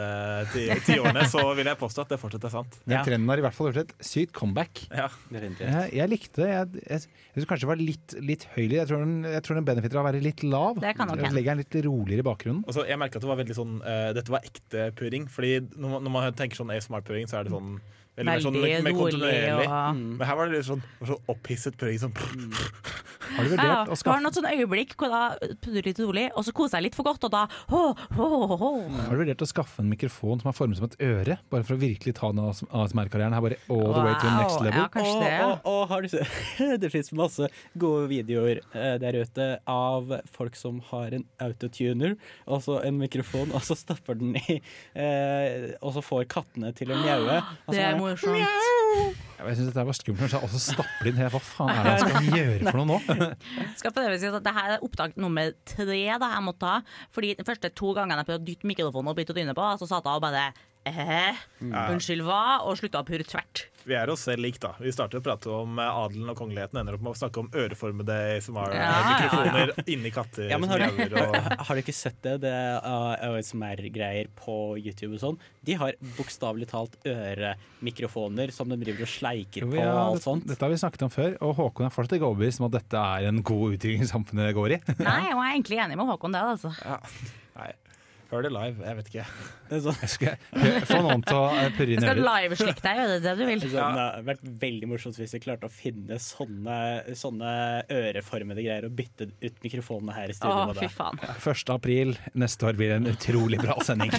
ti, ti årene, så vil jeg påstå at det fortsatt er sant. Den Ja. trenden har i hvert fall gjort et sykt comeback. Ja. Jeg, jeg likte det. Jeg, jeg, jeg synes kanskje det var litt, litt høylig. Jeg tror den, jeg tror den benefitter av å være litt lav. Det kan nok legger den litt roligere i bakgrunnen. Altså, jeg merket at det var veldig sånn uh, Dette var ekte purring. Fordi når man, når man tenker sånn ASMR-purring, så er det sånn veldig, sånn, mer, mer rolig kontinuerlig. og Mm. Men her var det litt sånn, sånn opphisset purring. Sånn, Har du vurdert ja. å skaffe var skaffe noen sånne øyeblikk hvor da pudrer litt rolig, og så koser jeg litt for godt, og da ho, ho, ho. Har du vurdert å skaffe en mikrofon som er formet som et øre? Bare for å virkelig ta den ASMR-karrieren her bare all the way to the next level? Ja, kanskje det, ja. Og, og, og har du Det fins masse gode videoer eh, der ute av folk som har en autotuner, altså en mikrofon, og så stapper den i eh, Og så får kattene til å mjaue. Det er morsomt. morsomt. Ja, Jeg syns dette var skummelt. Og så stapper de inn her. Hva faen er det han skal gjøre for noe nå? Skal prøve å si at det her er opptak nummer tre da jeg måtte ta. Fordi de første to gangene jeg prøvde å dytte mikrofonen opp i trynet på, så satt jeg og bare eh, Unnskyld hva? Og slutta å purre tvert. vi er oss selv lik, da. Vi starter å prate om eh, adelen og kongeligheten, ender opp med å snakke om øreformede Ja, ASMR-mikrofoner inni katter Ja, men har, du. Og, har du ikke sett det? Det er ASMR-greier på YouTube og sånn. De har bokstavelig talt øremikrofoner som de driver og sleiker Jo, på ja, og alt sånt. dette har vi snakket om før, og Håkon er fortsatt ikke overbevist om at dette er en god utvikling samfunnet går i. Nei, jeg er egentlig enig med Håkon der, altså. nei, hør det live. Jeg vet ikke. Det er sånn, Jeg skal få noen til å eh, purre inn skal øret. liveslikke deg, gjør det det du vil? sånn, det hadde vært veldig morsomt hvis vi klarte å finne sånne, sånne øreformede greier og bytte ut mikrofonene her i studio. Åh, fy faen. 1. april neste år blir en utrolig bra sending.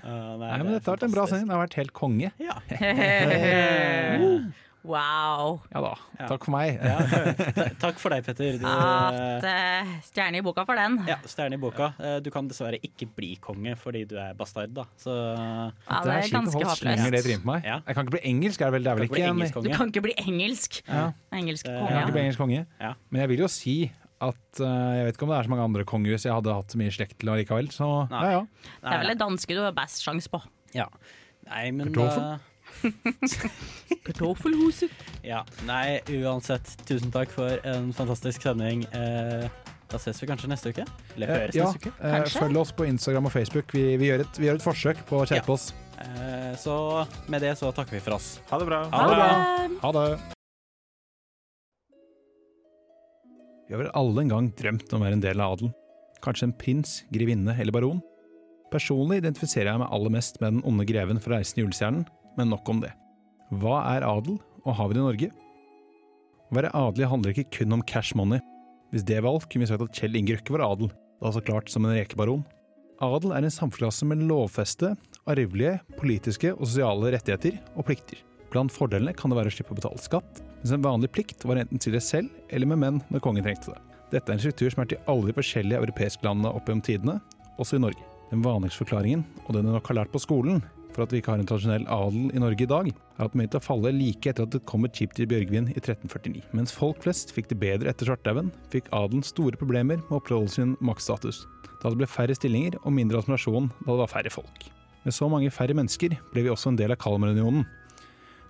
Uh, Nei, men Dette har vært en bra sending. Det har vært helt konge. Ja. Wow. Ja da, takk for meg. Takk for deg, Petter. Du, At, eh, stjerne i boka for den. ja, stjerne i boka. Eh, Du kan dessverre ikke bli konge fordi du er bastard, da. Så Ja, det er ganske håpløst. Ja. Jeg kan ikke bli engelsk, er det vel, det er vel ikke en... Du kan ikke bli engelsk. Ja. Engelsk konge. Jeg kan ikke bli engelsk konge. Ja. Men jeg vil jo si at uh, jeg vet ikke om det er så mange andre kongehus jeg hadde hatt så mye slekt til allikevel. Så Nei. ja, ja. Det er vel det danske du har best sjanse på. Ja. Nei, men Kartoffel? Kartoffelhuset. Ja. Nei, uansett, tusen takk for en fantastisk sending. Eh, da ses vi kanskje neste uke? Eller Eh, høres ja, neste uke? eh, Kanskje? følg oss på Instagram og Facebook. Vi, vi, gjør, et, vi gjør et forsøk på å skjerpe Ja. oss. Eh, så med det så takker vi for oss. Ha det bra. Ha det bra! Ha det! Vi har vel alle en gang drømt om å være en del av adelen. Kanskje en prins, grevinne eller baron? Personlig identifiserer jeg meg aller mest med den onde greven fra Reisen i julestjernen, men nok om det. Hva er adel, og har vi det i Norge? Å være adelig handler ikke kun om cash money. Hvis det var alt, kunne vi sagt at Kjell Inge Røkke var adel, da så klart som en rekebaron. Adel er en samfunnsklasse med lovfeste, arvelige, politiske og sosiale rettigheter og plikter. Blant fordelene kan det være å slippe å betale skatt, mens en vanlig plikt var enten til deg selv eller med menn når kongen trengte det. Dette er en struktur som er til alle de forskjellige europeiske landene opp gjennom tidene, også i Norge. Den vanligste forklaringen, og den du nok har lært på skolen, for at vi ikke har en tradisjonell adel i Norge i dag, er at den begynte å falle like etter at det kom et skip til Bjørgvin i 1349. Mens folk flest fikk det bedre etter svartdauden, fikk adelen store problemer med å opprettholde sin maktstatus, da det ble færre stillinger og mindre administrasjon da det var færre folk. Med så mange færre mennesker ble vi også en del av Kalmarunionen.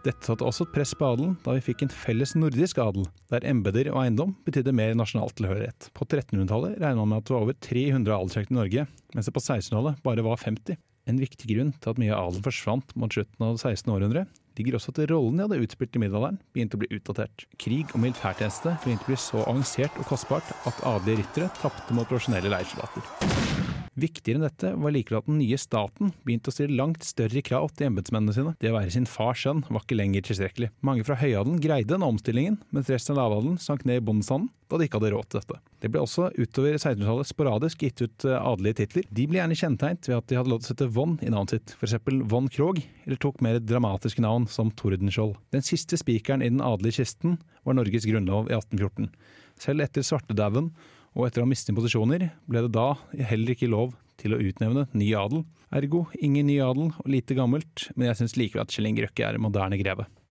Dette satte også et press på adelen, da vi fikk en felles nordisk adel, der embeter og eiendom betydde mer nasjonal tilhørighet. På 1300-tallet regna man med at det var over 300 adelsslekter i Norge, mens det på 1600-tallet bare var 50. En viktig grunn til at mye av adelen forsvant mot slutten av det 16. århundre, ligger også at rollen de hadde utspilt i middelalderen, begynte å bli utdatert. Krig og militærtjeneste begynte å bli så avansert og kostbart at adelige ryttere tapte mot profesjonelle leirsoldater. Viktigere enn dette var likevel at den nye staten begynte å stille langt større krav til embetsmennene sine. Det å være sin fars sønn var ikke lenger tilstrekkelig. Mange fra høyadelen greide denne omstillingen, mens resten av lavadelen sank ned i bondestanden da de ikke hadde råd til dette. Det ble også utover 1600-tallet sporadisk gitt ut eh, adelige titler. De ble gjerne kjennetegnet ved at de hadde lov til å sette von i navnet sitt, f.eks. von Krog, eller tok mer dramatiske navn som Tordenskjold. Den siste spikeren i den adelige kisten var Norges grunnlov i 1814. Selv etter svartedauden og etter å ha mistet posisjoner, ble det da heller ikke lov til å utnevne ny adel. Ergo ingen ny adel og lite gammelt, men jeg syns likevel at Kjell Inge Røkke er en moderne greve.